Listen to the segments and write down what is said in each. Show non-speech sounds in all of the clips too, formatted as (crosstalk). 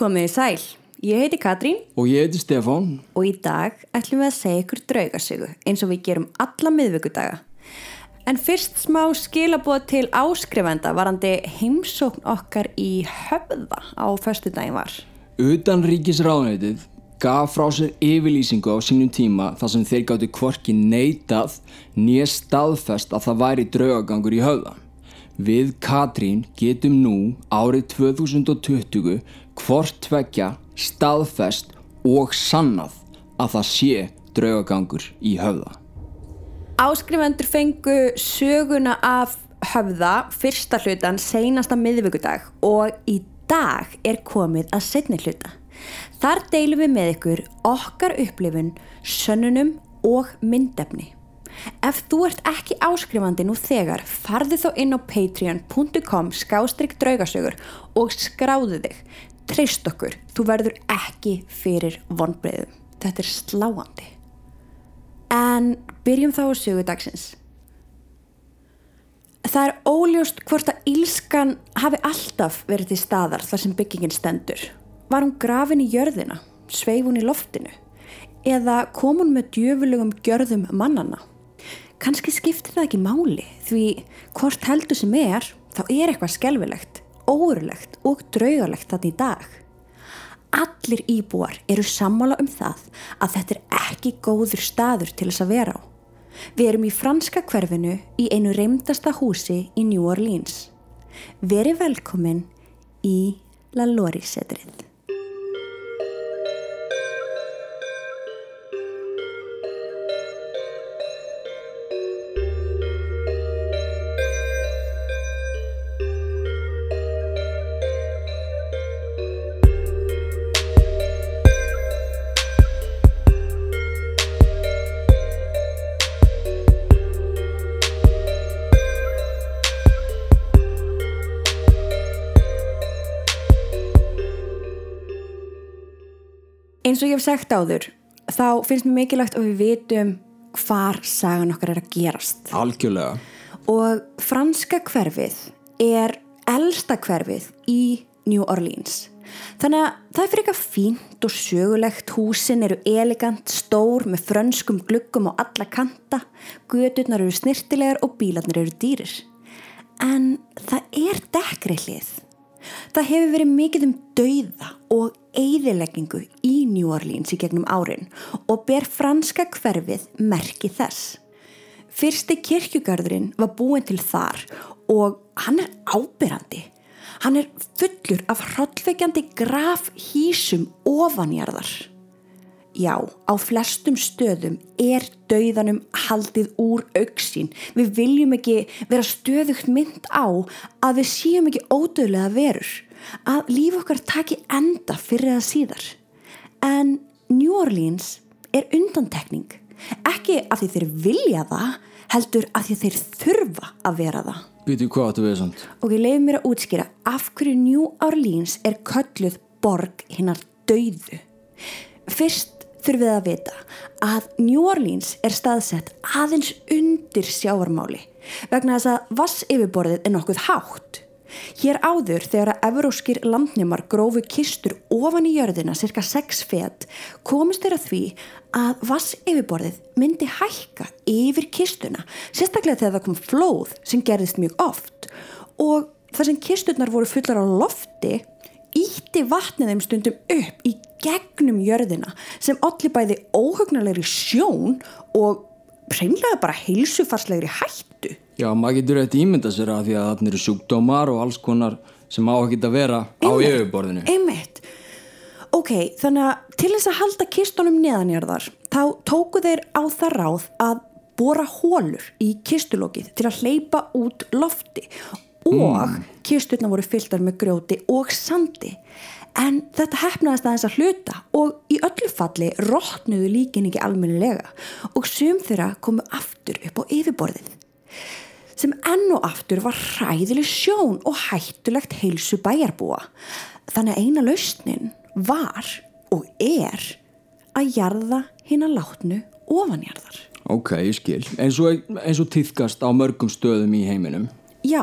Komið í sæl, ég heiti Katrín Og ég heiti Stefán. og í dag ætlum við að segja ykkur draugasögu eins og við gerum alla miðvikudaga. En fyrst smá skilabóð til áskrifenda varandi heimsókn okkar í höfða á föstudaginn var. Utan ríkisráðuneytið gaf frá sér yfirlýsingu á sínum tíma þar sem þeir gáttu hvorki neitað nýja staðfest að það væri draugagangur í höfða. Við Katrín getum nú árið 2020 hvort tvekja staðfest og sannað að það sé draugagangur í höfða. Áskrifendur fengu söguna af höfða fyrsta hlutan seinasta miðvikudag og í dag er komið að setni hluta. Þar deilum við með ykkur okkar upplifun, sönnunum og myndefni. Ef þú ert ekki áskrifandi nú þegar, farðu þá inn á patreon.com skástrygg draugasögur og skráðu þig. Treyst okkur, þú verður ekki fyrir vonbreiðum. Þetta er sláandi. En byrjum þá á sögu dagsins. Það er óljóst hvort að ílskan hafi alltaf verið til staðar þar sem byggingin stendur. Var hún grafin í jörðina? Sveif hún í loftinu? Eða kom hún með djöfulugum gjörðum mannana? Kanski skiptir það ekki máli því hvort heldur sem er þá er eitthvað skelvilegt, órulegt og draugalegt þarna í dag. Allir íbúar eru sammála um það að þetta er ekki góður staður til þess að vera á. Við erum í franska hverfinu í einu reymdasta húsi í New Orleans. Veri velkomin í La Lori-setrið. Eins og ég hef sagt áður, þá finnst mér mikilvægt að við vitum hvar sagan okkar er að gerast. Algjörlega. Og franska hverfið er elsta hverfið í New Orleans. Þannig að það er fyrir eitthvað fínt og sögulegt, húsin eru elegant, stór með frönskum gluggum á alla kanta, gödurnar eru snirtilegar og bílarnir eru dýrir. En það er dekkri hlið. Það hefur verið mikið um dauða og eigðileggingu í New Orleans í gegnum árin og ber franska hverfið merki þess. Fyrsti kirkjugarðurinn var búin til þar og hann er ábyrrandi. Hann er fullur af hrollveikjandi graf hísum ofanjarðar. Já, á flestum stöðum er dauðanum haldið úr auksín. Við viljum ekki vera stöðugt mynd á að við séum ekki ódöðlega verur. Að líf okkar taki enda fyrir það síðar. En New Orleans er undantekning. Ekki af því þeir vilja það, heldur af því þeir þurfa að vera það. Býtu hvað áttu við samt? Og ég leiði mér að útskýra af hverju New Orleans er kölluð borg hinnar dauðu. Fyrst þurfum við að vita að New Orleans er staðsett aðeins undir sjávarmáli vegna þess að vass yfirborðið er nokkuð hátt. Hér áður þegar að evróskir landnumar grófu kistur ofan í jörðina cirka 6 fet komist þeirra því að vass yfirborðið myndi hækka yfir kistuna sérstaklega þegar það kom flóð sem gerðist mjög oft og þar sem kisturnar voru fullar á lofti ítti vatnið þeim stundum upp í gegnum jörðina sem allir bæði óhugnalegri sjón og hreinlega bara heilsufarslegri hættu. Já, maður getur rétt ímynda sér að því að þarna eru sjúkdómar og alls konar sem á ekki að vera á yfirborðinu. Einmitt. Ok, þannig að til þess að halda kistunum neðanjarðar þá tóku þeir á það ráð að bora hólur í kistulokið til að hleypa út lofti. Og kisturna voru fylltar með grjóti og sandi. En þetta hefnaðist aðeins að hluta og í öllu falli rótnuðu líkin ekki almennilega og sum þeirra komu aftur upp á yfirborðið sem enn og aftur var hræðileg sjón og hættulegt heilsu bæjarbúa. Þannig að eina lausnin var og er að jarða hinn að látnu ofanjarðar. Ok, ég skil. Eins og, eins og týðkast á mörgum stöðum í heiminum. Já,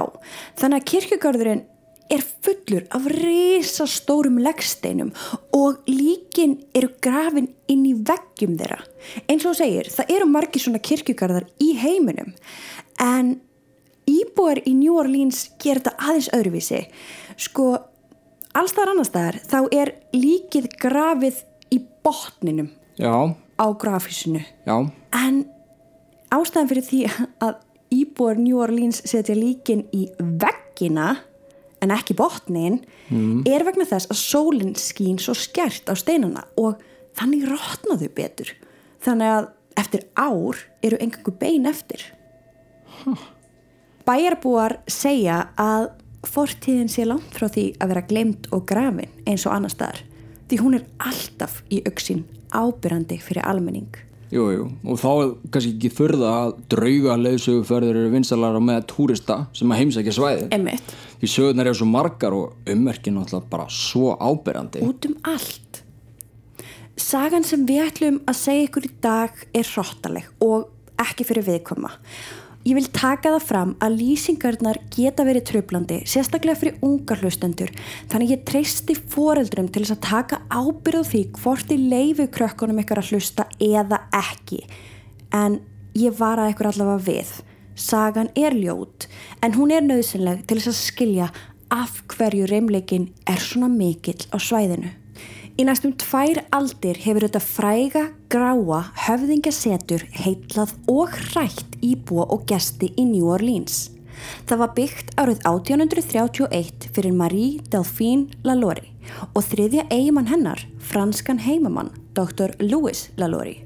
þannig að kirkjugarðurinn er fullur af risastórum leggsteinum og líkin eru grafin inn í veggjum þeirra. Eins og segir, það eru margi svona kirkjugarðar í heiminum en íbúar í New Orleans ger þetta aðeins öðruvísi. Sko, alls þar annars þar þá er líkið grafið í botninum Já, á grafísinu já, en ástæðan fyrir því að íbúar New Orleans setja líkin í veggina en ekki botnin er vegna þess að sólinn skín svo skert á steinana og þannig rótnaðu betur. Þannig að eftir ár eru engangu bein eftir Bæjarbúar segja að fortíðin sé langt frá því að vera glemt og grafin eins og annar staðar því hún er alltaf í auksin ábyrrandi fyrir almenning. Jú, jú og þá er kannski ekki þurða að drauga leiðsöguferðir eru vinsalar á með túrista sem að heimsækja svæði Emmett, því sögurnar eru svo margar og ummerkin náttúrulega bara svo áberandi. Út um allt. Sagan sem við ætlum að segja ykkur í dag er hróttaleg og ekki fyrir viðkoma Ég vil taka það fram að lýsingarnar geta verið tröflandi, sérstaklega fyrir ungar hlustendur, þannig ég treysti foreldrum til þess að taka ábyrð því hvort þið leifu krökkunum ykkar að hlusta eða ekki. En ég vara ykkur allavega við. Sagan er ljót, en hún er nöðsynleg til þess að skilja af hverju reymleikin er svona mikill á svæðinu. Í næstum tvær aldir hefur þetta fræga, gráa, höfðingjasetur heitlað og hrætt íbúa og gesti í New Orleans. Það var byggt árið 1831 fyrir Marie Delphine Lalaurie og þriðja eigimann hennar, franskan heimamann, Dr. Louis Lalaurie.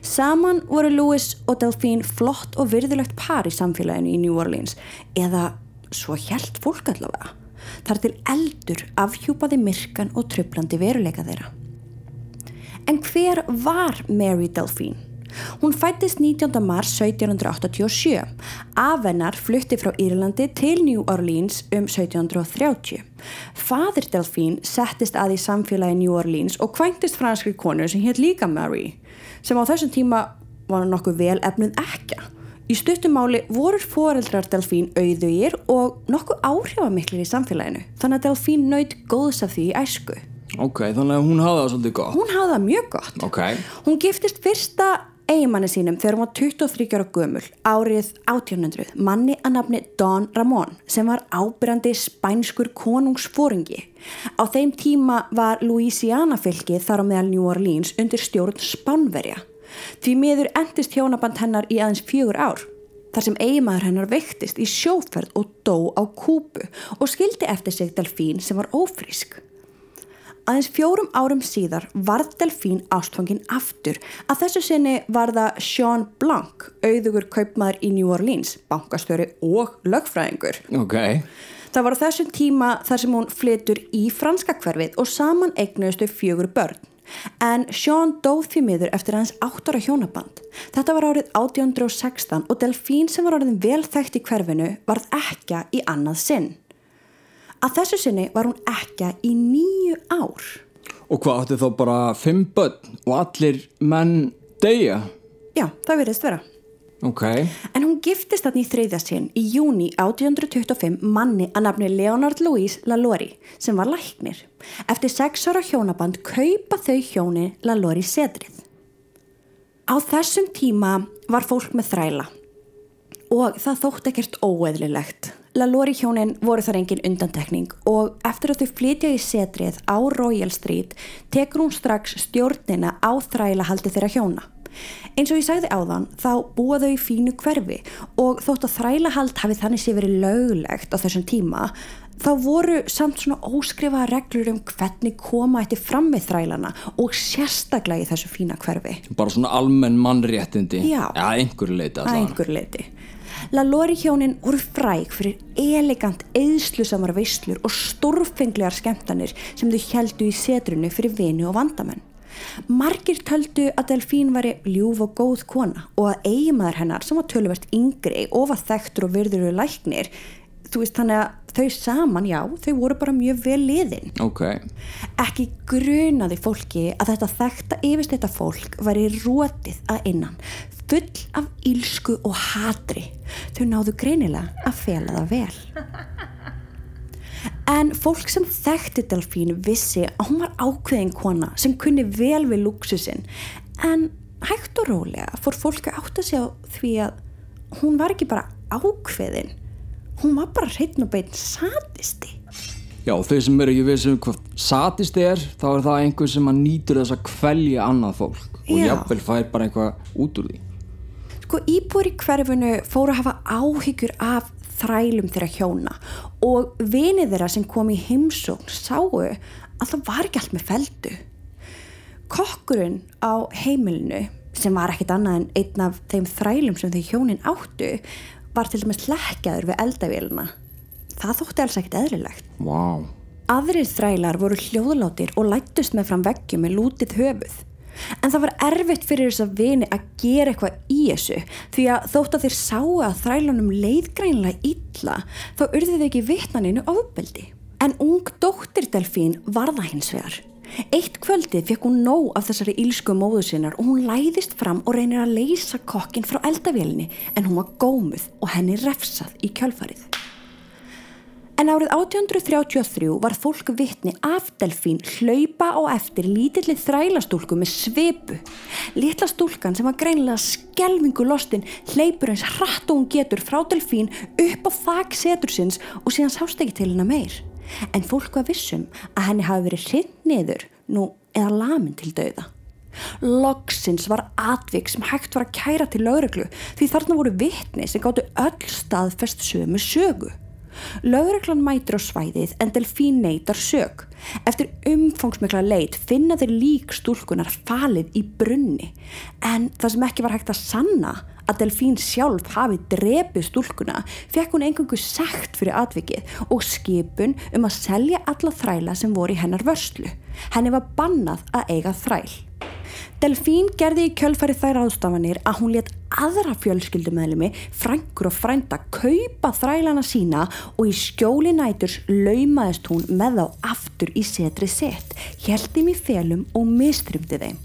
Saman voru Louis og Delphine flott og virðulegt par í samfélaginu í New Orleans eða svo hjælt fólk allavega. Þar til eldur afhjúpaði myrkan og trublandi veruleika þeirra. En hver var Mary Delphine? Hún fættist 19. mars 1787. Afennar flutti frá Írlandi til New Orleans um 1730. Fadir Delphine settist að í samfélagi New Orleans og kvæntist franskri konu sem hétt líka Mary, sem á þessum tíma var nokkuð vel efnuð ekka. Í stuttumáli voru foreldrar Delphine auðugir og nokkuð áhrifamiklir í samfélaginu, þannig að Delphine naut góðs af því í æsku. ok, þannig að hún hafa það svolítið gott Hún hafði það mjög gott. ok, Hún giftist fyrsta eigimanni sínum þegar hún var 23 ára gömul árið 1800 manni að nafni Don Ramón sem var ábyrjandi spænskur konungsfóringi. Á þeim tíma var Louisiana fylgið þar á meðal New Orleans undir stjórn Spánverja. Því miður endist hjónaband hennar í aðeins fjögur ár þar sem eigimaður hennar veiktist í sjóferð og dó á kúpu og skildi eftir sig Delfín sem var ófrísk. Aðeins fjórum árum síðar varð Delfín ástfangin aftur að þessu sinni var það Sean Blanc, auðugur kaupmaður í New Orleans, bankastjóri og lögfræðingur. ok Það var á þessum tíma þar sem hún flytur í franska hverfið og saman eignustu fjögur börn. En Sean dóð því miður eftir hans áttara hjónaband. Þetta var árið 1816 og Delfín sem var orðin vel þekkt í hverfinu varð ekka í annað sinn. Að þessu sinni var hún ekka í nýju ár. og hvað átti þá bara fimm börn og allir menn deyja Já, það virðist vera. Ok, En hún giftist þarna í þriðja sinn í júni 1825 manni að nafni Leonard Louis Lalaurie sem var læknir. Eftir sex ára hjónaband kaupa þau hjóni Lalaurie setrið. Á þessum tíma var fólk með þræla og það þótt ekkert óeðlilegt. Lalaurie hjónin voru þar engin undantekning og eftir að þau flytja í setrið á Royal Street tekur hún strax stjórnina á þræla haldi þeirra hjóna. Eins og ég sagði áðan þá búa þau í fínu hverfi og þótt að þrælahald hafi þannig sé verið löglegt á þessum tíma þá voru samt svona óskrifaða reglur um hvernig koma eftir fram með þrælana og sérstaklega í þessu fína hverfi. bara svona almenn mannréttindi Já. ja, einhverju leita að einhver leiti. Lalaurie hjónin voru fræg fyrir elegant eðslusamar veislur og stórfenglegar skemmtanir sem þau heldu í setrunu fyrir vini og vandamenn. Margir töldu að Delfín væri ljúf og góð kona og að eigimaður hennar sem var töluvert yngri og var þekktur og virður læknir, þú veist þannig að þau saman, já, þau voru bara mjög vel liðin. ok, Ekki grunaði fólki að þetta þekkta yfirst þetta fólk væri rótið að innan, full af ílsku og hatri. Þau náðu greinilega að fela það vel. (laughs) En fólk sem þekkti Delfín vissi að hún var ákveðin kona sem kunni vel við lúksusinn en hægt og rólega fór fólk að átta sig á því að hún var ekki bara ákveðin, hún var bara hreitn og bein satisti. Já, þau sem eru ekki vissum hvað satisti er, þá er það einhver sem nýtur þess að kvelja annað fólk og Já. jafnvel fær bara eitthvað út úr því. Sko íbúar í hverfinu fóru að hafa áhyggjur af þrælum þeirra hjóna og vinið þeirra sem kom í heimsókn sáu að það var ekki allt með feldu. Kokkurinn á heimilinu sem var ekkit annað en einn af þeim þrælum sem þau hjónin áttu var til dæmis lekkjaður við eldavélina. Það þótti alls ekkit eðlilegt. Vá. Aðrir þrælar voru hljóðlátir og lættust með fram veggjum með lútið höfuð. En það var erfitt fyrir þess að vini að gera eitthvað í þessu því að þótt að þeir sáu að þrælunum leiðgreinlega illa þá urðu þau ekki vitnaninu ofbeldi. En ung dóttir Delfín var það hins vegar. Eitt kvöldi fekk hún nóg af þessari ílsku móðu sinnar og hún læðist fram og reynir að leysa kokkin frá eldavélinni en hún var gómuð og henni refsað í kjölfarið. En árið 1833 var fólk vittni af Delfín hlaupa á eftir lítilli þrælastúlku með svipu. Litla stúlkan sem var greinilega skelvingu lostin hleypur eins hratt og hún getur frá Delfín upp á þak setursins og síðan sást ekki til hennar meir. En fólk var vissum að henni hafi verið hrind niður nú eða lamin til dauða. Loksins var atvik sem hægt var að kæra til lögreglu því þarna voru vittni sem gáttu öll staðfest sömu sögu. Lögreglan mætir á svæðið en Delfín neytar sög. Eftir umfangsmikla leit finna þeir lík stúlkunar falið í brunni en það sem ekki var hægt að sanna að Delfín sjálf hafi drepið stúlkuna fekk hún engungu sekt fyrir atvikið og skipun um að selja alla þræla sem voru í hennar vörslu. Henni var bannað að eiga þræl. Delfín gerði í kjölfæri þær ástafanir að hún let aðra fjölskyldumæðlumi, frængur og frænda kaupa þrælana sína og í skjóli næturs laumaðist hún með þá aftur í setri sett, heldum í felum og mistrymdi þeim.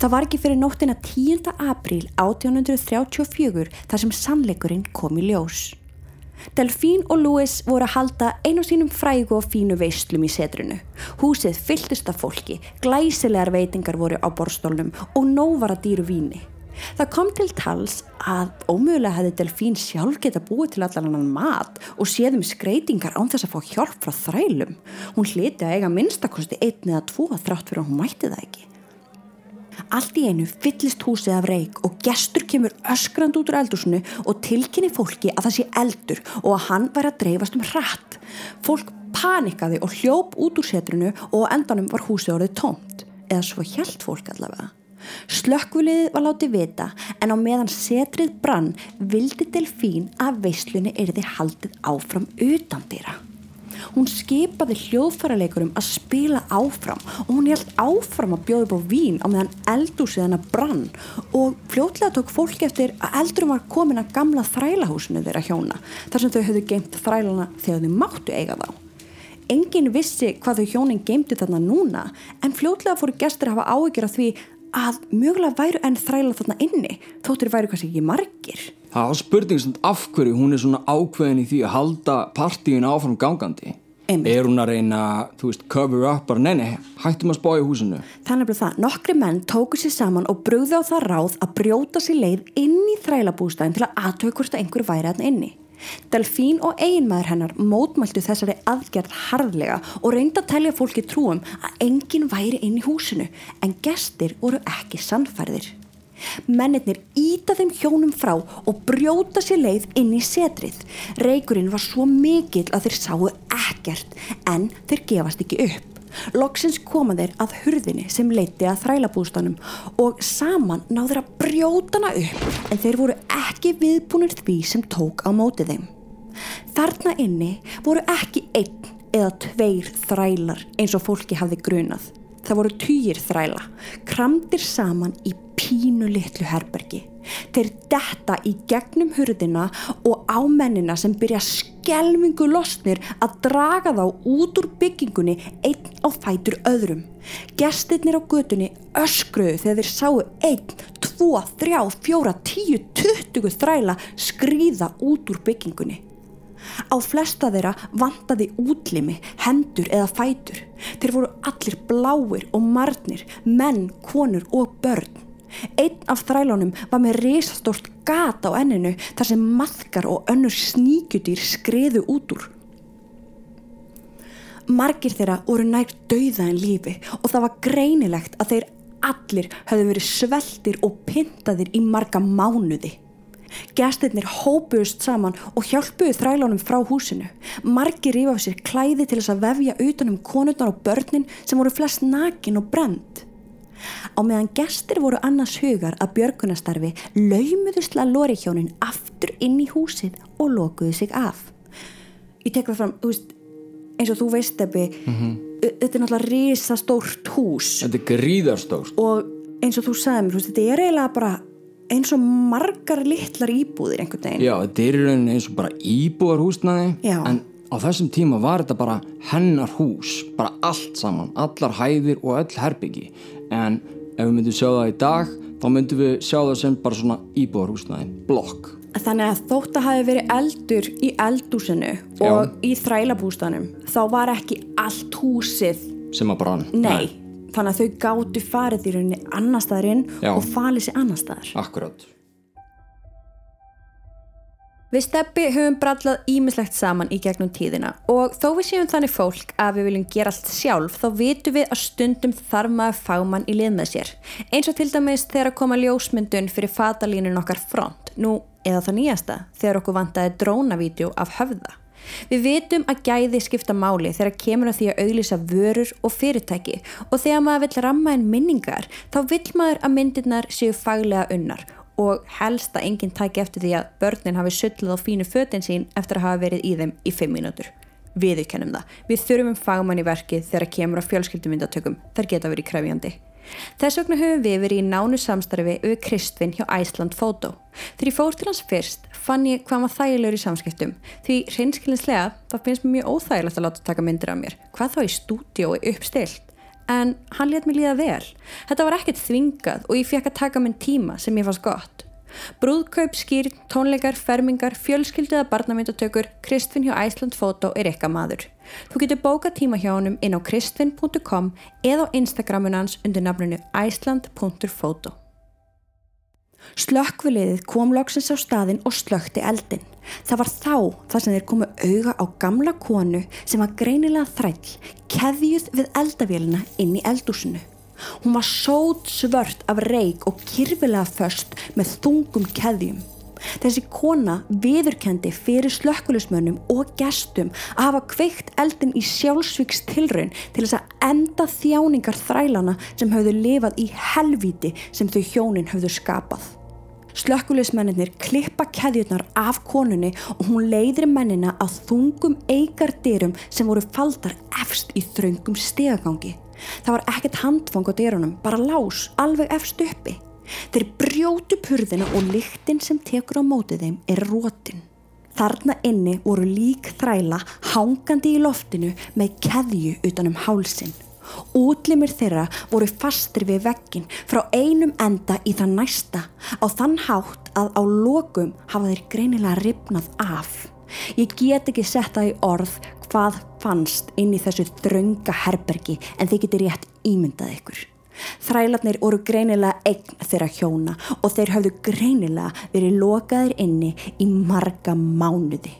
Það var ekki fyrir nóttina 10. apríl 1834 þar sem sannleikurinn kom í ljós. Delfín og Louis voru að halda einu sínum frægu og fínu veislum í setrinu. Húsið fylltist af fólki, glæsilegar veitingar voru á borstólnum og nóg var að dýru víni. Það kom til tals að ómögulega hefði Delfín sjálf geta búið til allan annan mat og séð um skreitingar án þess að fá hjálp frá þrælum. Hún hliti að eiga minnstakosti einn eða tvo þrátt fyrir að hún mætti það ekki. Allt í einu fyllist húsið af reik og gestur kemur öskrand út úr eldúsinu og tilkynni fólki að það sé eldur og að hann væri að dreifast um hratt. Fólk panikaði og hljóp út úr setrinu og endanum var húsið orðið tómt, eða svo hjælt fólk allavega. Slökkvuliðið var látið vita en á meðan setrið brann vildi Delfín að veislunni erði haldið áfram utan dýra. Hún skipaði hljóðfæraleikurum að spila áfram og hún held áfram að bjóða upp á vín á meðan eldúsið hennar brann og fljótlega tók fólk eftir að eldurum var komin að gamla þrælahúsinu þeirra hjóna þar sem þau höfðu geimt þrælana þegar þau máttu eiga þá. Engin vissi hvað þau hjónin geimtu þarna núna en fljótlega fóru gestur að hafa áhyggjur af því að mögulega væru enn þræla þarna inni þóttir væru kannski ekki margir. Það var spurning sem af hverju hún er svona ákveðin í því að halda partíin áfram gangandi. Einmitt. Er hún að reyna, þú veist, cover up bara, nei, nei, hættum að spá í húsinu. Þannig að það, nokkri menn tóku sér saman og brugði á það ráð að brjóta sér leið inn í þrælabústæðin til að aðtöku hvort að einhver væri að inni. Delfín og eiginmaður hennar mótmæltu þessari aðgerð harðlega og reynda að telja fólki trúum að enginn væri inn í húsinu en gestir voru ekki sannfærðir. Mennirnir íta þeim hjónum frá og brjóta sér leið inn í setrið. Reykurinn var svo mikill að þeir sáu ekkert en þeir gefast ekki upp. Loksins koma þeir að hurðinni sem leiti að þrælabústanum og saman náður að brjóta hana upp en þeir voru ekki viðbúnir því sem tók á móti þeim. Þarna inni voru ekki einn eða tveir þrælar eins og fólki hafði grunað. Það voru týjir þræla, kramdir saman í pínu litlu herbergi. Þeir detta í gegnum hurðina og á mennina sem byrja skelmingu losnir að draga þá út úr byggingunni einn á fætur öðrum. Gestirnir á götunni öskruðu þegar þeir sáu einn, tvo, þrjá, fjóra, tíu, tuttugu þræla skrýða út úr byggingunni. Á flesta þeirra vantaði útlimi, hendur eða fætur. Þeir voru allir bláir og marnir, menn, konur og börn. Einn af þrælunum var með risastórt gata á enninu þar sem maðkar og önnur sníkjudýr skriðu út úr. Margir þeirra voru nær dauða en lífi og það var greinilegt að þeir allir höfðu verið sveltir og pintaðir í marga mánuði. Gæstinnir hópuðust saman og hjálpuðu þrælunum frá húsinu. Margir rífa af sér klæði til þess að vefja utanum konurnar og börnin sem voru flest nakin og brend. Á meðan gestir voru annars hugar að björgunastarfi laumuðu slalóri hjónin aftur inn í húsið og lokuðu sig af. Ég tek það fram, veist, eins og þú veist Ebbi, mm -hmm. þetta er náttúrulega risastórt hús. Þetta er gríðarstórt. Og eins og þú sagði mér, veist, þetta er eiginlega bara eins og margar litlar íbúðir einhvern veginn. Já, þetta er eins og bara íbúðarhúsnaði en á þessum tíma var þetta bara hennar hús, bara allt saman allar hæðir og öll herbyggi. En ef við myndum sjá það í dag þá myndum við sjá það sem bara svona íbúðarhúsnaði, blokk. Þannig að þótt að hafi verið eldur í eldúsinu og í þrælabústanum þá var ekki allt húsið, sem að brann. Nei, þannig að þau gátu farið í rauninni annar staðarinn Já. og falið sér annar staðar. Akkurát Við steppi höfum brallað ímislegt saman í gegnum tíðina og þó við séum þannig fólk að við viljum gera allt sjálf þá vitum við að stundum þarf maður fagmann í lið með sér. Eins og til dæmis þegar að koma ljósmyndun fyrir fatalínun okkar front, nú eða það nýjasta, þegar okkur vantaði drónavídjó af höfða. Við vitum að gæði skipta máli þegar kemur að því að auglýsa vörur og fyrirtæki og þegar maður vill ramma inn minningar þá vill maður að myndirnar séu faglega unnar og helst að enginn tæki eftir því að börnin hafi sullið á fínu fötin sín eftir að hafa verið í þeim í fimm mínútur. Við kennum það. Við þurfum fagmann í verkið þegar kemur á fjölskyldumyndatökum. Þar geta verið krefjandi. Þess vegna höfum við verið í nánu samstarfi við Kristvin hjá Iceland Photo. Þegar ég fór til hans fyrst fann ég hvað maður þægilegur í samskiptum því hreinskilinslega það finnst mér mjög óþægilegt að láta taka myndir af mér. Hvað þá í stúdíói uppstilt? En hann let mér líða vel. Þetta var ekkert þvingað og ég fekk að taka minn tíma sem ég fannst gott. Brúðkaup, skýr, tónleikar, fermingar, fjölskylduða barnamyndatökur, Kristvin hjá Iceland Photo er eitthvað maður. Þú getur bóka tíma hjá honum inn á kristvin.com eða á Instagramunans undir nafninu iceland.photo. Slökkviliðið kom loksins á staðinn og slökkti eldin. Það var þá þar sem þeir komu auga á gamla konu sem var greinilega þræll, keðjuð við eldavélina inn í eldúsinu. Hún var sót svört af reik og kyrfilega föst með þungum keðjum. Þessi kona viðurkendi fyrir slökkulismönnum og gestum að hafa kveikt eldin í sjálfsvíks tilraun til þess að enda þjáningar þrælana sem höfðu lifað í helvíti sem þau hjónin höfðu skapað. Slökkulismennir klippa keðjurnar af konunni og hún leiðir mennina að þungum eigardyrum sem voru faldar efst í þröngum stegagangi. Það var ekkert handfang á dyrunum, bara lás, alveg efst uppi. Þeir brjótu purðina og lyktin sem tekur á mótið þeim er rótin. Þarna inni voru lík þræla hangandi í loftinu með keðju utanum hálsin. Útlimir þeirra voru fastir við veggin frá einum enda í það næsta á þann hátt að á lokum hafa þeir greinilega ripnað af. Ég get ekki sett það í orð hvað fannst inn í þessu þrönga herbergi en þið getur rétt ímyndað ykkur. Þrælarnir voru greinilega eign þeirra hjóna og þeir hafðu greinilega verið lokaðir inni í marga mánuði,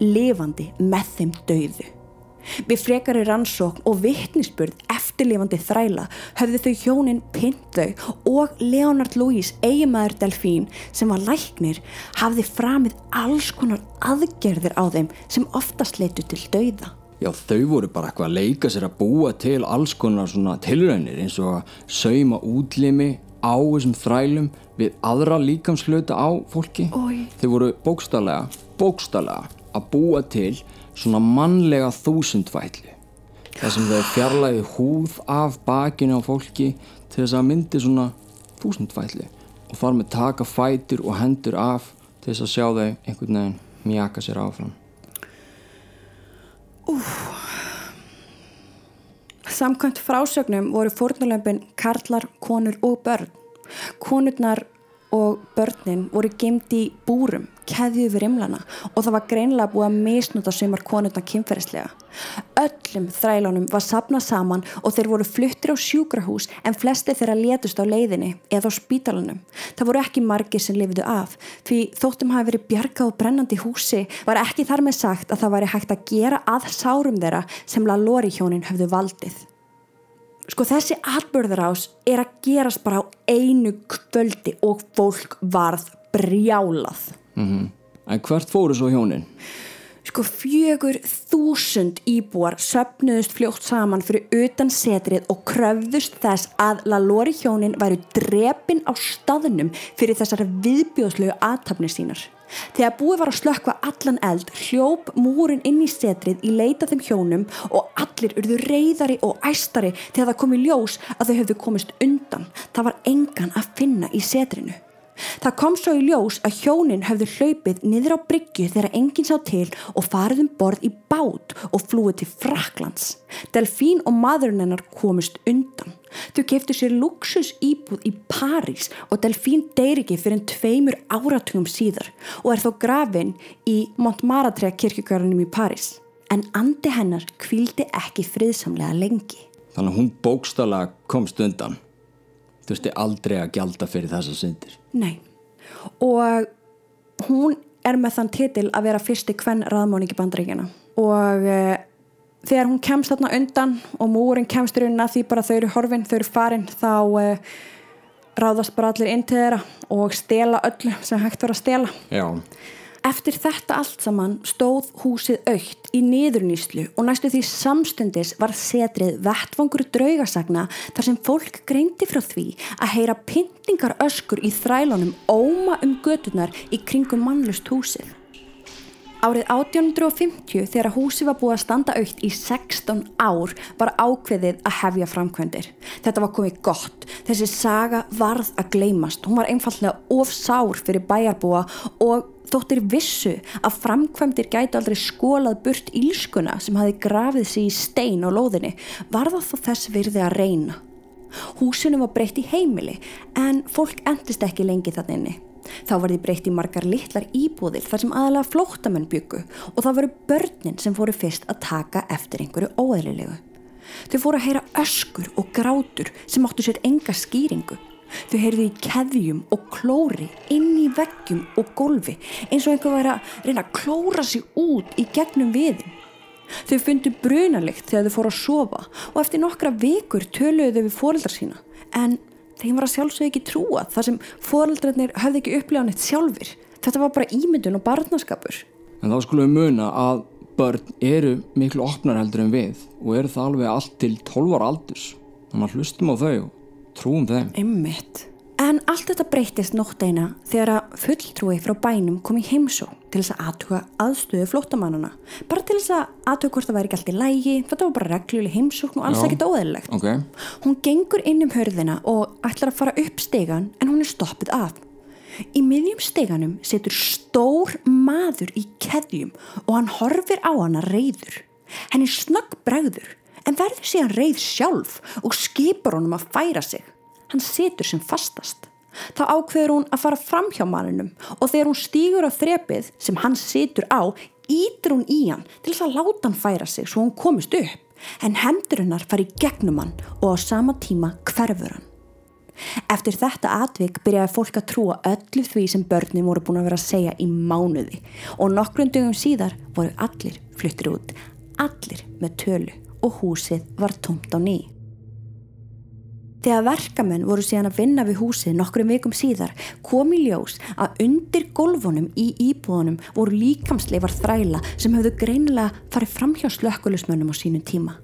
lifandi með þeim dauðu. Við frekari rannsókn og vittnisspurð eftirlifandi þræla höfðu þau hjónin Pintau og Leonard Louise eigimæður Delfín sem var læknir hafði framið alls konar aðgerðir á þeim sem oftast leitu til dauða. Já, þau voru bara eitthvað að leika sér að búa til alls konar svona tilraunir eins og að sauma útlimi á þessum þrælum við aðra líkamslöta á fólki. Oj. Þau voru bókstallega, bókstallega að búa til svona mannlega þúsundvætli. Það sem þau fjarlæði húð af bakinu á fólki til þess að myndi svona þúsundvætli og þar með taka fætur og hendur af til þess að sjá þau einhvern veginn mjaka sér áfram. Samkvæmt frásögnum voru fórnulömpin karlar, konur og börn. Konurnar og börnin voru gemd í búrum, keðjuð við rimlana og það var greinlega búið að misnúta sumar konurna kynferðislega. Öllum þrælunum var sapnað saman og þeir voru fluttir á sjúkrahús en flesti þeirra letust á leiðinni eða á spítalunum. Það voru ekki margir sem lifiðu af því þóttum hafi verið bjargað og brennandi húsi var ekki þar með sagt að það væri hægt að gera að sárum þeirra sem Lalori hjónin höfðu valdið sko þessi atbörðarás er að gerast bara á einu kvöldi og fólk varð brjálað mm -hmm. En hvert fóru svo hjónin? Sko fjögur þúsund íbúar söpnuðust fljótt saman fyrir utan setrið og kröfðust þess að Lalori hjónin væru drepin á staðnum fyrir þessar viðbjóðslegu aðtapni sínar Þegar búið var að slökka allan eld hljóp múrin inn í setrið í leita þeim hjónum og allir urðu reyðari og æstari þegar það kom í ljós að þau höfðu komist undan. Það var engan að finna í setrinu. Það kom svo í ljós að hjónin höfðu hlaupið niður á bryggju þegar enginn sá til og farið um borð í bát og flúið til Fraklands. Delfín og maðurinn hennar komist undan. Þau keftu sér luxus íbúð í París og Delfín deyri ekki fyrir en tveimur áratugum síðar og er þó grafin í Montmartre kirkjögarunum í París. En andi hennar kvildi ekki friðsamlega lengi. Þannig að hún bókstala komst undan. Þurfti aldrei að gjalda fyrir þessa syndir. Nei. Og hún er með þann titil að vera fyrsti kvenn raðmáningi bandreikina og uh, þegar hún kemst þarna undan og múrin kemst í rauninna því bara þau eru horfin, þau eru farin þá uh, ráðast bara allir inn til þeirra og stela öllu sem hægt var að stela Já. Eftir þetta allt saman stóð húsið aukt í niðurnýslu og næstu því samstundis var setrið vettvangur draugasagna þar sem fólk greindi frá því að heyra pyntingar öskur í þrælunum óma um gödunar í kringum mannlust húsið. Árið 1850 þegar húsi var búið að standa aukt í 16 ár var ákveðið að hefja framkvöndir. Þetta var komið gott. Þessi saga varð að gleymast. Hún var einfallega ofsár fyrir bæjarbúa og þóttir vissu að framkvöndir gæti aldrei skólað burt ílskuna sem hafi grafið sér í stein á lóðinni. Var það þó þess virði að reyna. Húsinu var breytt í heimili en fólk endist ekki lengi þannig inni. Þá var því breytt í margar litlar íbúðir þar sem aðalega flóttamenn byggu og það voru börnin sem fóru fyrst að taka eftir einhverju óeðlilegu. Þau fóru að heyra öskur og grátur sem áttu sér enga skýringu. Þau heyrðu í keðjum og klóri inn í veggjum og golfi eins og einhver væri að reyna að klóra sig út í gegnum viðin. Þau fundu brunalikt þegar þau fóru að sofa og eftir nokkra vikur töluðu þau við fóreldrar sína. En þeim var að sjálfsög ekki trúa þar sem foreldrarnir höfði ekki upplifað neitt sjálfur þetta var bara ímyndun og barnaskapur. En þá skulum við muna að börn eru miklu opnar heldur en við og eru það alveg allt til 12 ára aldurs. Þannig að hlustum á þau og trúum þeim Einmitt En allt þetta breytist nótt eina þegar að fulltrúi frá bænum kom í heimsó til þess að aðtuga aðstöðu flótamannuna. Bara til þess að aðtuga hvort það væri ekki allt í lægi, þetta var bara regluleg heimsókn og alls ekkit óðurlegt. Okay. Hún gengur inn um hörðina og ætlar að fara upp stegan en hún er stoppið af. Í miðjum steganum setur stór maður í keðjum og hann horfir á hana reyður. Henni snögg bregður en verður síðan reyð sjálf og skipar honum að færa sig hann setur sem fastast. Þá ákveður hún að fara fram hjá manninum og þegar hún stýgur á þrepið sem hann setur á, ítur hún í hann til þess að láta hann færa sig svo hún komist upp. En hendur hennar fari gegnum hann og á sama tíma hverfur hann. Eftir þetta atvik byrjaði fólk að trúa öllu því sem börnin voru búin að vera að segja í mánuði og nokkrum dögum síðar voru allir fluttir út, allir með tölu og húsið var tomt á nýj. Þegar verkamenn voru síðan að vinna við húsið nokkrum vikum síðar kom í ljós að undir golfunum í íbúðunum voru líkamsleifar þræla sem höfðu greinilega farið fram hjá slökkulusmönnum á sínum tíma.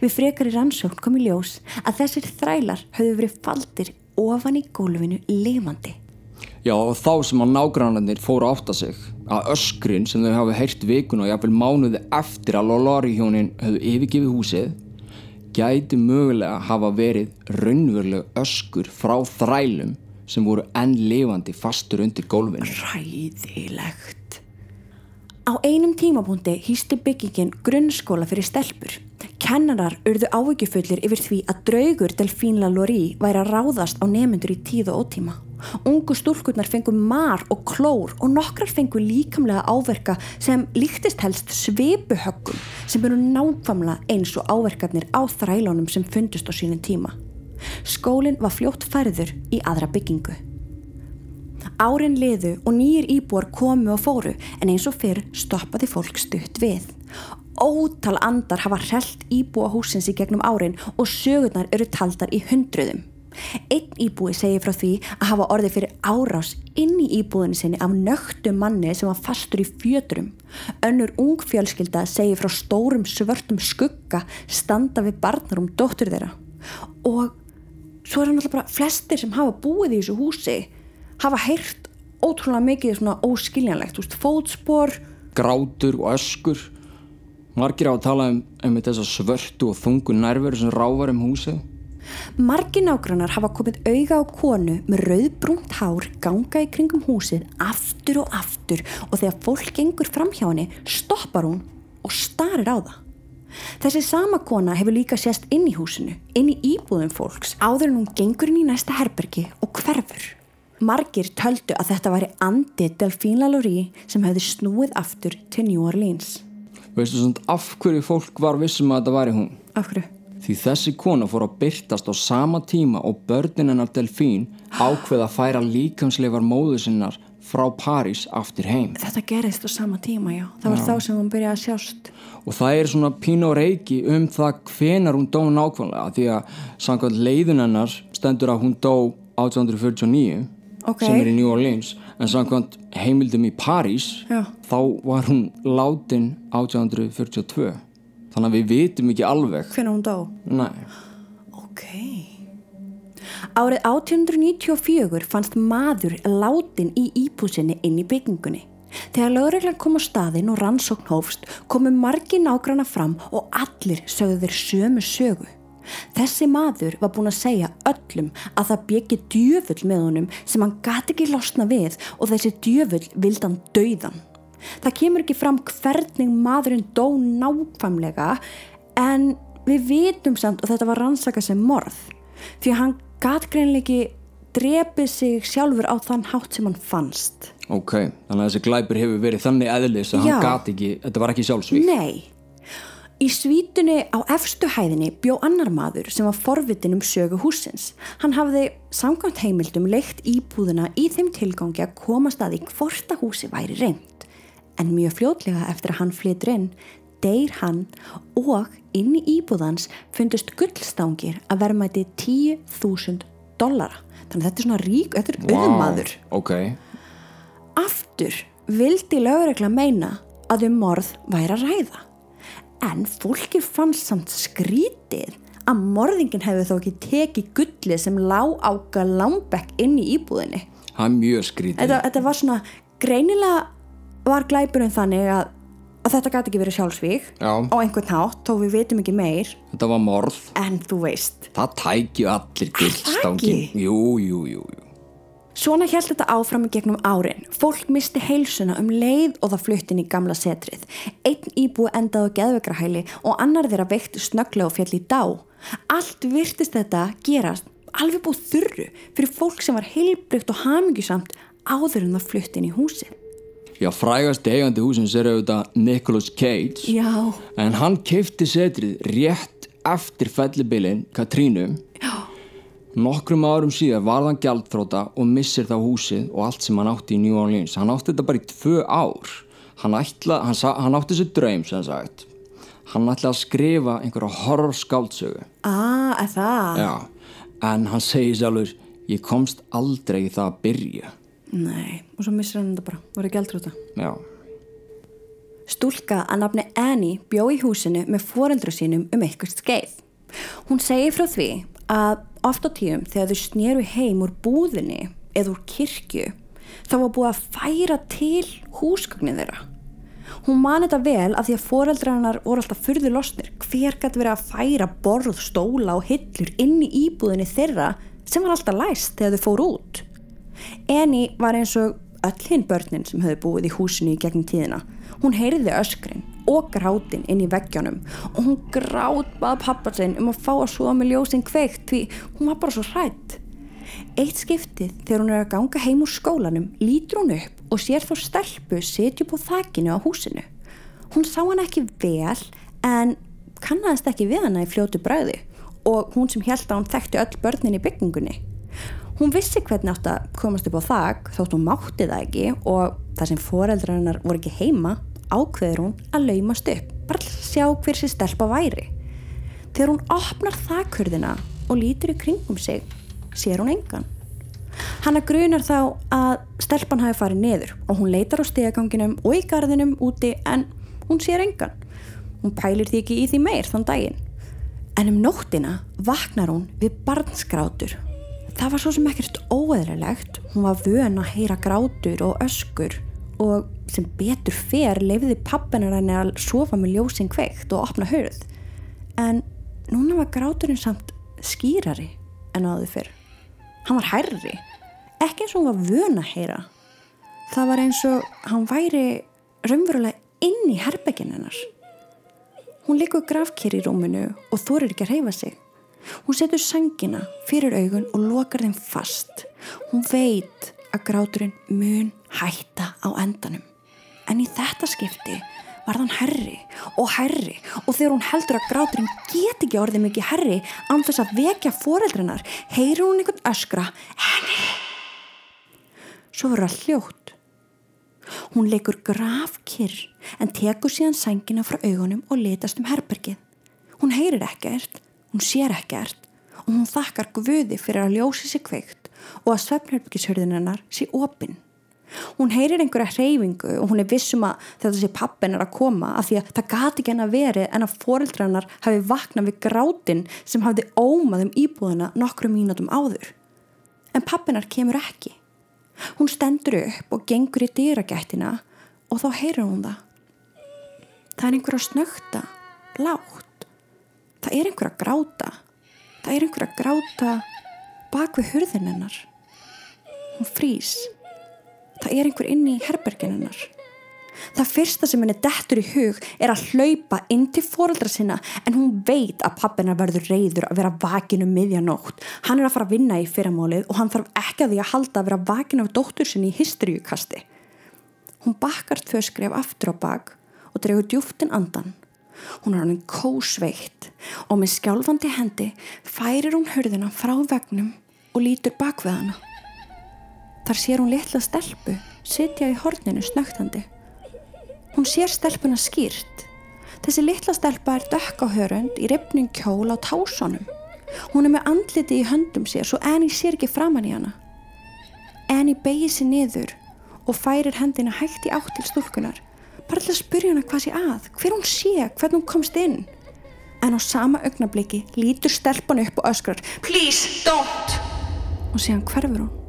Við frekar í rannsókn kom í ljós að þessir þrælar höfðu verið faldir ofan í golfinu lifandi. Já þá sem að nágrannarnir fóru átt að sig að öskrin sem þau hafi heyrt vikun og jáfnvel mánuði eftir að Lolari hjónin höfðu yfirgifið húsið gæti mögulega hafa verið raunveruleg öskur frá þrælum sem voru enn lifandi fastur undir gólfinu. Ræðilegt. Á einum tímapunkti hýsti byggingin grunnskóla fyrir stelpur. Kennarar urðu áhyggjufullir yfir því að draugur Delfín Lalaurie væri að ráðast á nemyndur í tíð og ótíma. Ungu stúlkurnar fengu mar og klór og nokkrar fengu líkamlega áverka sem líktist helst sveipuhöggum sem eru nákvamla eins og áverkarnir á þrælunum sem fundust á sínum tíma. Skólinn var fljótt færður í aðra byggingu. Árin liðu og nýjir íbúar komu og fóru en eins og fyrr stoppaði fólk stutt við. Ótal andar hafa hrellt íbúa húsins í gegnum árin og sögurnar eru taldar í hundruðum. Einn íbúi segir frá því að hafa orðið fyrir árás inn í íbúðinu sinni af nögtu manni sem var fastur í fjöturum. Önnur ung fjölskylda segir frá stórum svörtum skugga standa við barnar um dóttur þeirra. Og svo er hann alltaf bara flestir sem hafa búið í þessu húsi hafa heyrt ótrúlega mikið svona óskiljanlegt, þú veist, fótspor Grátur og öskur. Margir á að tala um, um þessa svörtu og þungu nærveru sem rávar um húsið. Margi nágrannar hafa komið auga á konu með rauðbrúnt hár ganga í kringum húsið aftur og aftur og þegar fólk gengur fram hjá henni stoppar hún og starir á það. Þessi sama kona hefur líka sést inn í húsinu, inn í íbúðum fólks áður en hún gengur inn í næsta herbergi og hverfur. Margir töldu að þetta væri andi Delfín Lalaurie sem hefði snúið aftur til New Orleans. Veistu svona af hverju fólk var vissum að þetta væri hún? Af hverju? Því þessi kona fór að byrtast á sama tíma og börnin hennar Delfín ákveða að færa líkamsleifar móðu sinnar frá París aftur heim. Þetta gerist á sama tíma, já. Það var þá sem hún byrjaði að sjást. Og það er svona pín og reiki um það hvenar hún dó nákvæmlega því að samkvæmt leiðun hennar stendur að hún dó 1849 Ok. sem er í New Orleans en samkvæmt heimildum í París Já. þá var hún látin 1842 þannig að við vitum ekki alveg Hvernig hún dó? Nei. Ok. Árið 1894 fannst maður látin í íbúsinni inn í byggingunni. Þegar lögreglan kom á staðinn og rannsókn hófst komu margi nágrana fram og allir sögðu þeir sömu sögu. Þessi maður var búinn að segja öllum að það byggi djöfull með honum sem hann gati ekki losna við og þessi djöfull vildi hann dauðan. Það kemur ekki fram hvernig maðurinn dó nákvæmlega en við vitum samt og þetta var rannsaka sem morð því að hann gat greinlega ekki drepið sig sjálfur á þann hátt sem hann fannst. Ok, þannig að þessi glæpur hefur verið þannig eðlis að Já. hann gat ekki, þetta var ekki sjálfsvík Nei. Í svítunni á efstu hæðinni bjó annar maður sem var forvitin um sögu húsins. Hann hafði samkvæmt heimildum leikt íbúðuna í þeim tilgangi að komast að því hvort að húsi væri reynd. En mjög fljótlega eftir að hann flytur inn, deyr hann og inn í íbúðans fundust gullstangir að verðmæti 10.000 dollara. Þannig að þetta er svona rík, þetta er auðmaður. Ok, Aftur vildi lögregla meina að um morð væri að ræða. En fólki fannst samt skrítið að morðingin hefði þó ekki tekið gullið sem lá á galambekk inn í íbúðinni. það er mjög skrítið Þetta, þetta var svona, greinilega var glæpurinn þannig að, að þetta gæti ekki verið sjálfsvík Já. á einhvern hátt, þó við vitum ekki meir, Þetta var morð en þú veist. Það tækju allir guldstangin ekki? Jú, jú, jú, jú Svona held þetta áfram í gegnum árin. Fólk misti heilsuna um leið og það fluttin í gamla setrið. Einn íbúi endaði á geðvegrahæli og annar þeirra veikt snögglega og fjall í dá. Allt virtist þetta gerast alveg búið þurru fyrir fólk sem var heilbrygt og hamingjusamt áður en það fluttin í húsið. Já, frægast eigandi húsins er auðvitað Nicolas Cage Já, En hann keifti setrið rétt eftir fellibilin Katrínu já, Nokkrum árum síðar var hann gjaldþróta og missir þá húsið og allt sem hann átti í New Orleans. Hann átti þetta bara í tvö ár. Hann, ætla, hann, sa- hann átti þessi draum sem sagt. Hann ætlaði að skrifa einhverja horror skáldsögu. að er það? Já, en hann segir sjálfur, ég komst aldrei í það að byrja. Nei, og svo missir hann þetta bara, aldrei út Já, Stúlka að nafni Annie bjó í húsinu með foreldru sínum um eitthvað skeið. Hún segir frá því að oft á tíum þegar þau sneru heim úr búðinni eða úr kirkju þá var búið að færa til húsgögnin þeirra. Hún mani þetta vel af því að foreldra hennar voru alltaf fyrðu losnir. Hver gæti verið að færa borð, stóla og hillur inn í íbúðinni þeirra sem var alltaf læst þegar þau fóru út. Annie var eins og öll hinn börnin sem höfðu búið í húsinu í gegnum tíðina. Hún heyrði öskrin og grátin inn í veggjónum og hún grát bað pappa sinn um að fá að svo með ljósinn kveikt því hún var bara svo hrætt. Eitt skiptið þegar hún er að ganga heim úr skólanum lítur hún upp og sér þá stelpu setju på þakkinu á húsinu. Hún sá hann ekki vel en kannaðist ekki við hana í fljótu bræði og hún sem held að hún þekkti öll börnin í byggingunni. Hún vissi hvernig átt að komast upp á þak þótt hún mátti það ekki og þar sem foreldrar hennar voru ekki heima ákveður hún að laumast upp bara að sjá hver sér stelpa væri. Þegar hún opnar þakurðina og lítur í kringum sig sér hún engan. Hanna grunar þá að stelpan hafi farið niður og hún leitar á stegaganginum og í gardinum úti en hún sér engan. Hún pælir því ekki í því meir þann daginn. En um nóttina vaknar hún við barnsgrátur. Það var svo sem ekkert óeðrilegt. Hún var vön að heyra grátur og öskur og sem betur fer leifiði pappinar henni að sofa með ljósinn kveikt og opna hörð. En núna var gráturinn samt skýrari en áður fyrr. Hann var hærri, ekki eins og hún var vön að heyra. Það var eins og hann væri raunverulega inn í herbyggin hennar. Hún likur grafkir í rúminu og þorir ekki að reyfa sig. Hún setur sangina fyrir augun og lokar þeim fast. Hún veit að gráturinn mun hætta á endanum. En í þetta skipti var þann herri og herri og þegar hún heldur að gráturinn get ekki orðið mikið herri án þess að vekja foreldrinnar heyrir hún einhvern öskra henni. Svo verður það hljótt. Hún leikur grafkyrr en tekur síðan sængina frá augunum og litast um herbergið. Hún heyrir ekkert, hún sér ekkert og hún þakkar guði fyrir að ljósi sig kveikt og að svefnherbergishörðinarnar sé opinn. Hún heyrir einhverja hreyfingu og hún er vissum að þetta sé pappin er að koma af því að það gati ekki henn að veri en að foreldrarnar hafi vaknað við grátin sem hafði ómað um íbúðina nokkru mínutum áður. En pappinar kemur ekki. Hún stendur upp og gengur í dýragættina og þá heyrir hún það. Það er einhver að snökta, lágt. Það er einhver að gráta. Það er einhver að gráta bak við hurðinennar. Hún frýs. Það er einhver inn í herbergininnar. Það fyrsta sem henni dettur í hug er að hlaupa inn til fóröldra sinna en hún veit að pappina verður reyður að vera vakinu um miðjanótt. Hann er að fara að vinna í fyrramálið og hann þarf ekki að því að halda að vera vakinu af dóttur sinni í hysteríukasti. Hún bakkar tvö skref aftur á bak og dregur djúftin andan. Hún er hann kósveitt og með skjálfandi hendi færir hún hörðina frá vegnum og lítur bak við hana. Þar sér hún litla stelpu sitja í horninu snögtandi. Hún sér stelpuna skýrt. Þessi litla stelpa er dökk á hörund í ripning kjól á tásunum. Hún er með andliti í höndum sér svo Annie sér ekki framann í hana. Annie beigir sér niður og færir hendina hægt í átt til stúlkunar. Bara til að spyrja hana hvað sé að, hver hún sé, hvernig hún komst inn. En á sama augnabliki lítur stelpan upp og öskrar Please don't! Og síðan hverfur hún.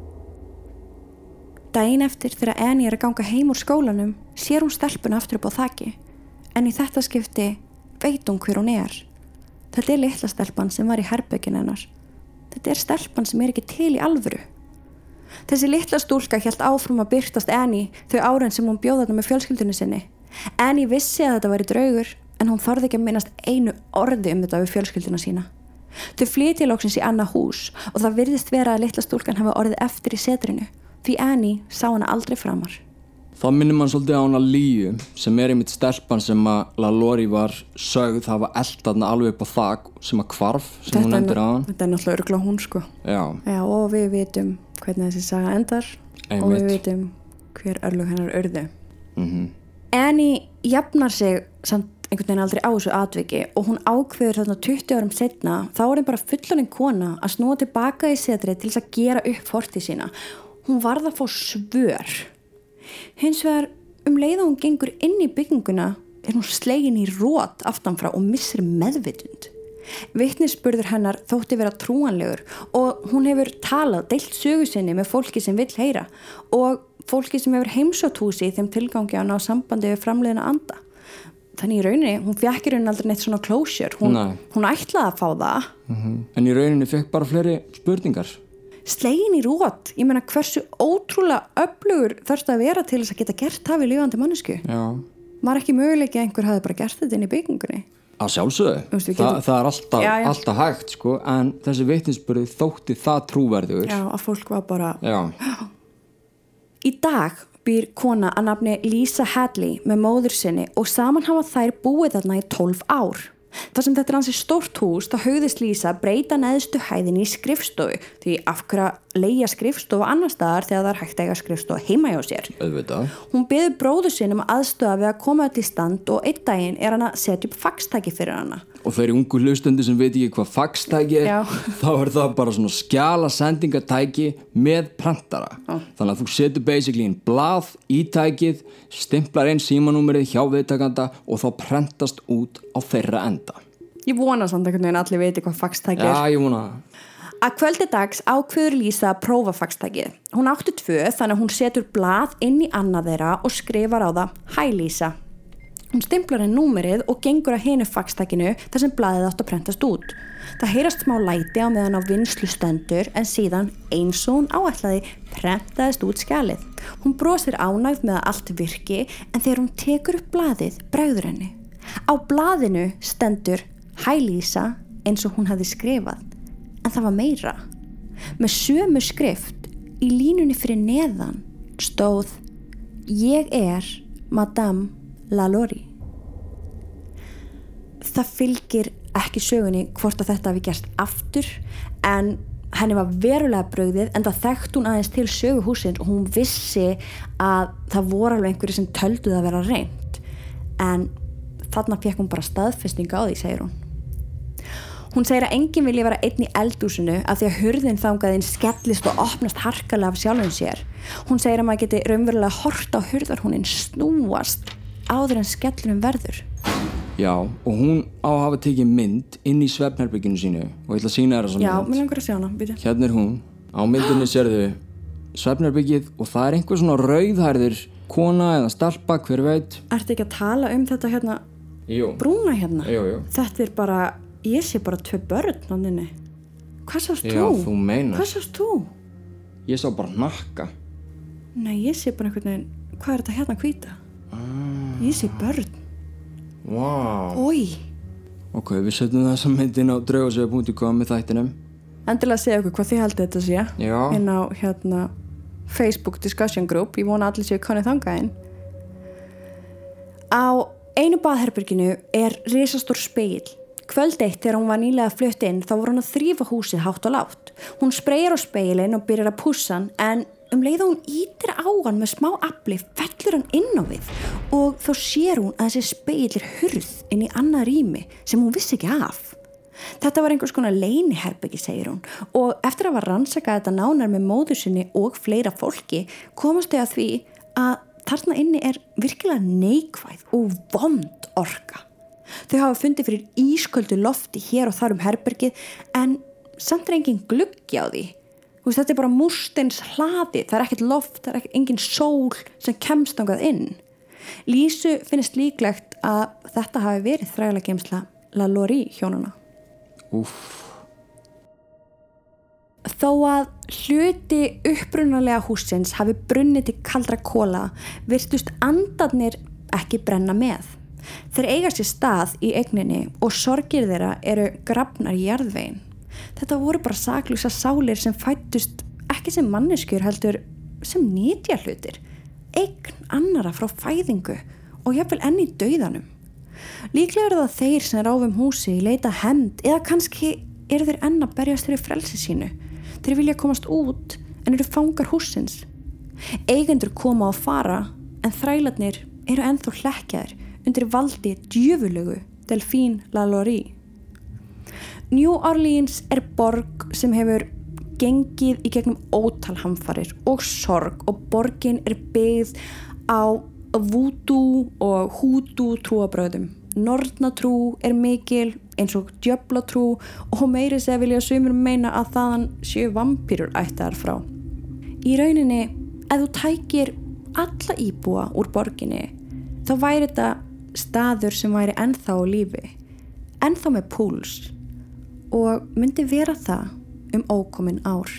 Dæin eftir þegar Annie er að ganga heim úr skólanum sér hún stelpuna aftur upp á þakki en í þetta skipti veit hún hver hún er. Þetta er litla stelpan sem var í herbyggin hennar. Þetta er stelpan sem er ekki til í alvöru. Þessi litla stúlka helt áfram að byrtast Annie þau áren sem hún bjóða þetta með fjölskyldunni sinni. Annie vissi að þetta væri draugur en hún þorði ekki að minnast einu orði um þetta við fjölskylduna sína. Þau flytja lóksins í annað hús og það virðist vera að litla stúlkan hafa orðið eftir í setrinu því Annie sá hana aldrei framar. Það minnir mann svolítið á hana Líu sem er einmitt stelpan sem að Lalori var sögð það var eldaðna alveg upp á þak sem að kvarf sem Þetta hún endur nú- aðan. Þetta er náttúrulega örgla hún sko. Já, Já, og við vitum hvernig þessi saga endar og við Einmitt. vitum hver örlug hennar urðu. mhm, Annie jafnar sig samt einhvern veginn aldrei á þessu atviki og hún ákveður þarna 20 árum setna þá er henn bara fullaninn kona að snúa tilbaka í setrið til þess að gera upp fortið sína. Hún varð að fá svör. Hins vegar um leið að hún gengur inn í bygginguna er hún slegin í rót aftanfrá og missir meðvitund. Vittnisspurður hennar þótti vera trúanlegur og hún hefur talað, deilt sögu sinni með fólki sem vill heyra og fólki sem hefur heimsótt húsi í þeim tilgangi að ná sambandi við framleiðina anda. Þannig í rauninni, hún fjekk í rauninni aldrei neitt svona closure, hún, hún ætlaði að fá það. mhm. En í rauninni fekk bara fleiri spurningar. Slegin í rót, ég meina hversu ótrúlega öflugur þarfst að vera til þess að geta gert það við lífandi mannesku. Var ekki möguleiki að einhver hafi bara gert þetta inn í byggingunni Að sjálfsögðu, Þa, getum- það er alltaf, Já, já. alltaf hægt sko, en þessi vittinsbyrði þótti það trúverður. já, að fólk var bara Já. Í dag býr kona að nafni Lisa Hadley með móður sinni og saman hafa þær búið þarna í 12 ár. Þar sem þetta er hansi stórt hús, þá hugðist Lisa breyta neðstu hæðinni í skrifstofu því af hverju að leia skrifstofu annar staðar þegar það er hægt að eiga skrifstofu heima hjá sér. Auðvitað. Hún byður bróður sinn um aðstöða við að koma í stand og einn daginn er hann að setja upp faxtæki fyrir hana. Og þeir ungu hlustendur sem veit ekki hvað faxtæki er, Já. (laughs) þá er það bara svona skjala sendingatæki með prentara. Já. Þannig að þú setur basically inn blað í tækið, stimplar einn símanúmerið hjá viðtakanda og þá prentast út á þeirra enda. Ég vona samt einhvern veginn allir veiti hvað faxtæki er. Já, ég vona það. Að kvöldi dags ákveður Lísa að prófa faxtækið. Hún átti tvö þannig að hún setur blað inn í annað þeirra og skrifar á það Hæ Lísa. Hún stimplar henn númerið og gengur að hinu faxtækinu þar sem blaðið átt að prentast út. Það heyrast smá læti á meðan á vinslu stendur en síðan eins og hún áætlaði prentaðist út skjalið. Hún brosir ánægð með að allt virki en þegar hún tekur upp blaðið bregður henni. Á blaðinu stendur Hæ Lísa eins og hún hefði skrifað en það var meira. Með sömu skrift í línunni fyrir neðan stóð Ég er Madame Lalaurie. Það fylgir ekki sögunni hvort að þetta hafi gerst aftur en henni var verulega bröðið en það þekkt hún aðeins til söguhúsins og hún vissi að það voru alveg einhverju sem töldu það að vera reynd en þarna fekk hún bara staðfestinga á því, segir hún. Hún segir að enginn vilja vera einn í eldúsinu af því að hurðin þangaðinn skellist og opnast harkalega af sjálfum sér. Hún segir að maður geti raunverulega hort á hurðarhúnin snúast áður en skellunum verður. Já, og hún á að hafa tekið mynd inn í svefnherbygginu sínu og ég ætla að sína þér þessa Já, mynd. mér langar að sjá hana, byrja. Hérna er hún, á myndinni sérðu svefnherbyggið og það er einhver svona rauðhærður kona eða stelpa, hver veit. Ertu ekki að tala um þetta hérna, Jú, brúna hérna? jú. Þetta er bara, ég sé bara tvö börn á nynni. Hvað sást Já, þú? Hvað sást þú? Ég sá bara nakka. Nei, ég sé bara einhvern veginn, hvað er þetta hérna hvíta? Ah. Ég sé börn. Ói. Ok, við setjum þessa myndin á draugasögu.com með þættinum. Endilega segja okkur hvað þið haldið þetta sé. Já. inn á hérna Facebook discussion group ég vona að allir séu konið þangaðinn á einu baðherberginu er risastór speil kvöld eitt þegar hún var nýlega flutt inn þá voru hún að þrýfa húsið hátt og látt hún spreyjar á speilin og byrjar að pússa hann en um leið og hún ítir á hann með smá afli fellur hann inn á við. Og þá sér hún að þessi speil er hurð inn í annað rými sem hún vissi ekki af. Þetta var einhvers konar leiniherbyggi, segir hún, og eftir að hafa rannsakað þetta nánar með móður sinni og fleira fólki komast þau að því að þarna inni er virkilega neikvæð og vond orka. Þau hafa fundið fyrir ísköldu lofti hér og þar um herbergið en samt er engin gluggi á því. Veist, þetta er bara mústins hlaði, það er ekkert loft, það er ekkert engin sól sem kemst ángað inn. Lísu finnst líklegt að þetta hafi verið þrægulega gemsla La Lori hjónuna. Úff. Þó að hluti upprunalega húsins hafi brunnið til kaldra kóla virtust andarnir ekki brenna með. Þeir eiga sér stað í eigninni og sorgir þeirra eru grafnar í jarðvegin. Þetta voru bara saklúsa sálir sem fættust ekki sem manneskjur heldur sem nýtja hlutir. Eign annara frá fæðingu og jafnvel enn í dauðanum. Líklega eru það þeir sem ráfum húsi í leita hemd eða kannski eru þeir enn að berjast fyrir frelsi sínu. Þeir vilja komast út en eru fangar húsins. Eigendur koma og fara en þrælarnir eru ennþá hlekkjaðir undir valdi djöfulegu Delfín Lalaurie. New Orleans er borg sem hefur gengið í gegnum ótalhamfarir og sorg og borgin er byggð á voodoo og hoodoo trúabröðum. Nornatrú er mikil eins og djöblatrú og meiri segja vilja sumur meina að þaðan séu vampýrur ættar frá. Í rauninni, ef þú tækir alla íbúa úr borginni, þá væri þetta staður sem væri ennþá á lífi, ennþá með púls og myndi vera það um ókomin ár.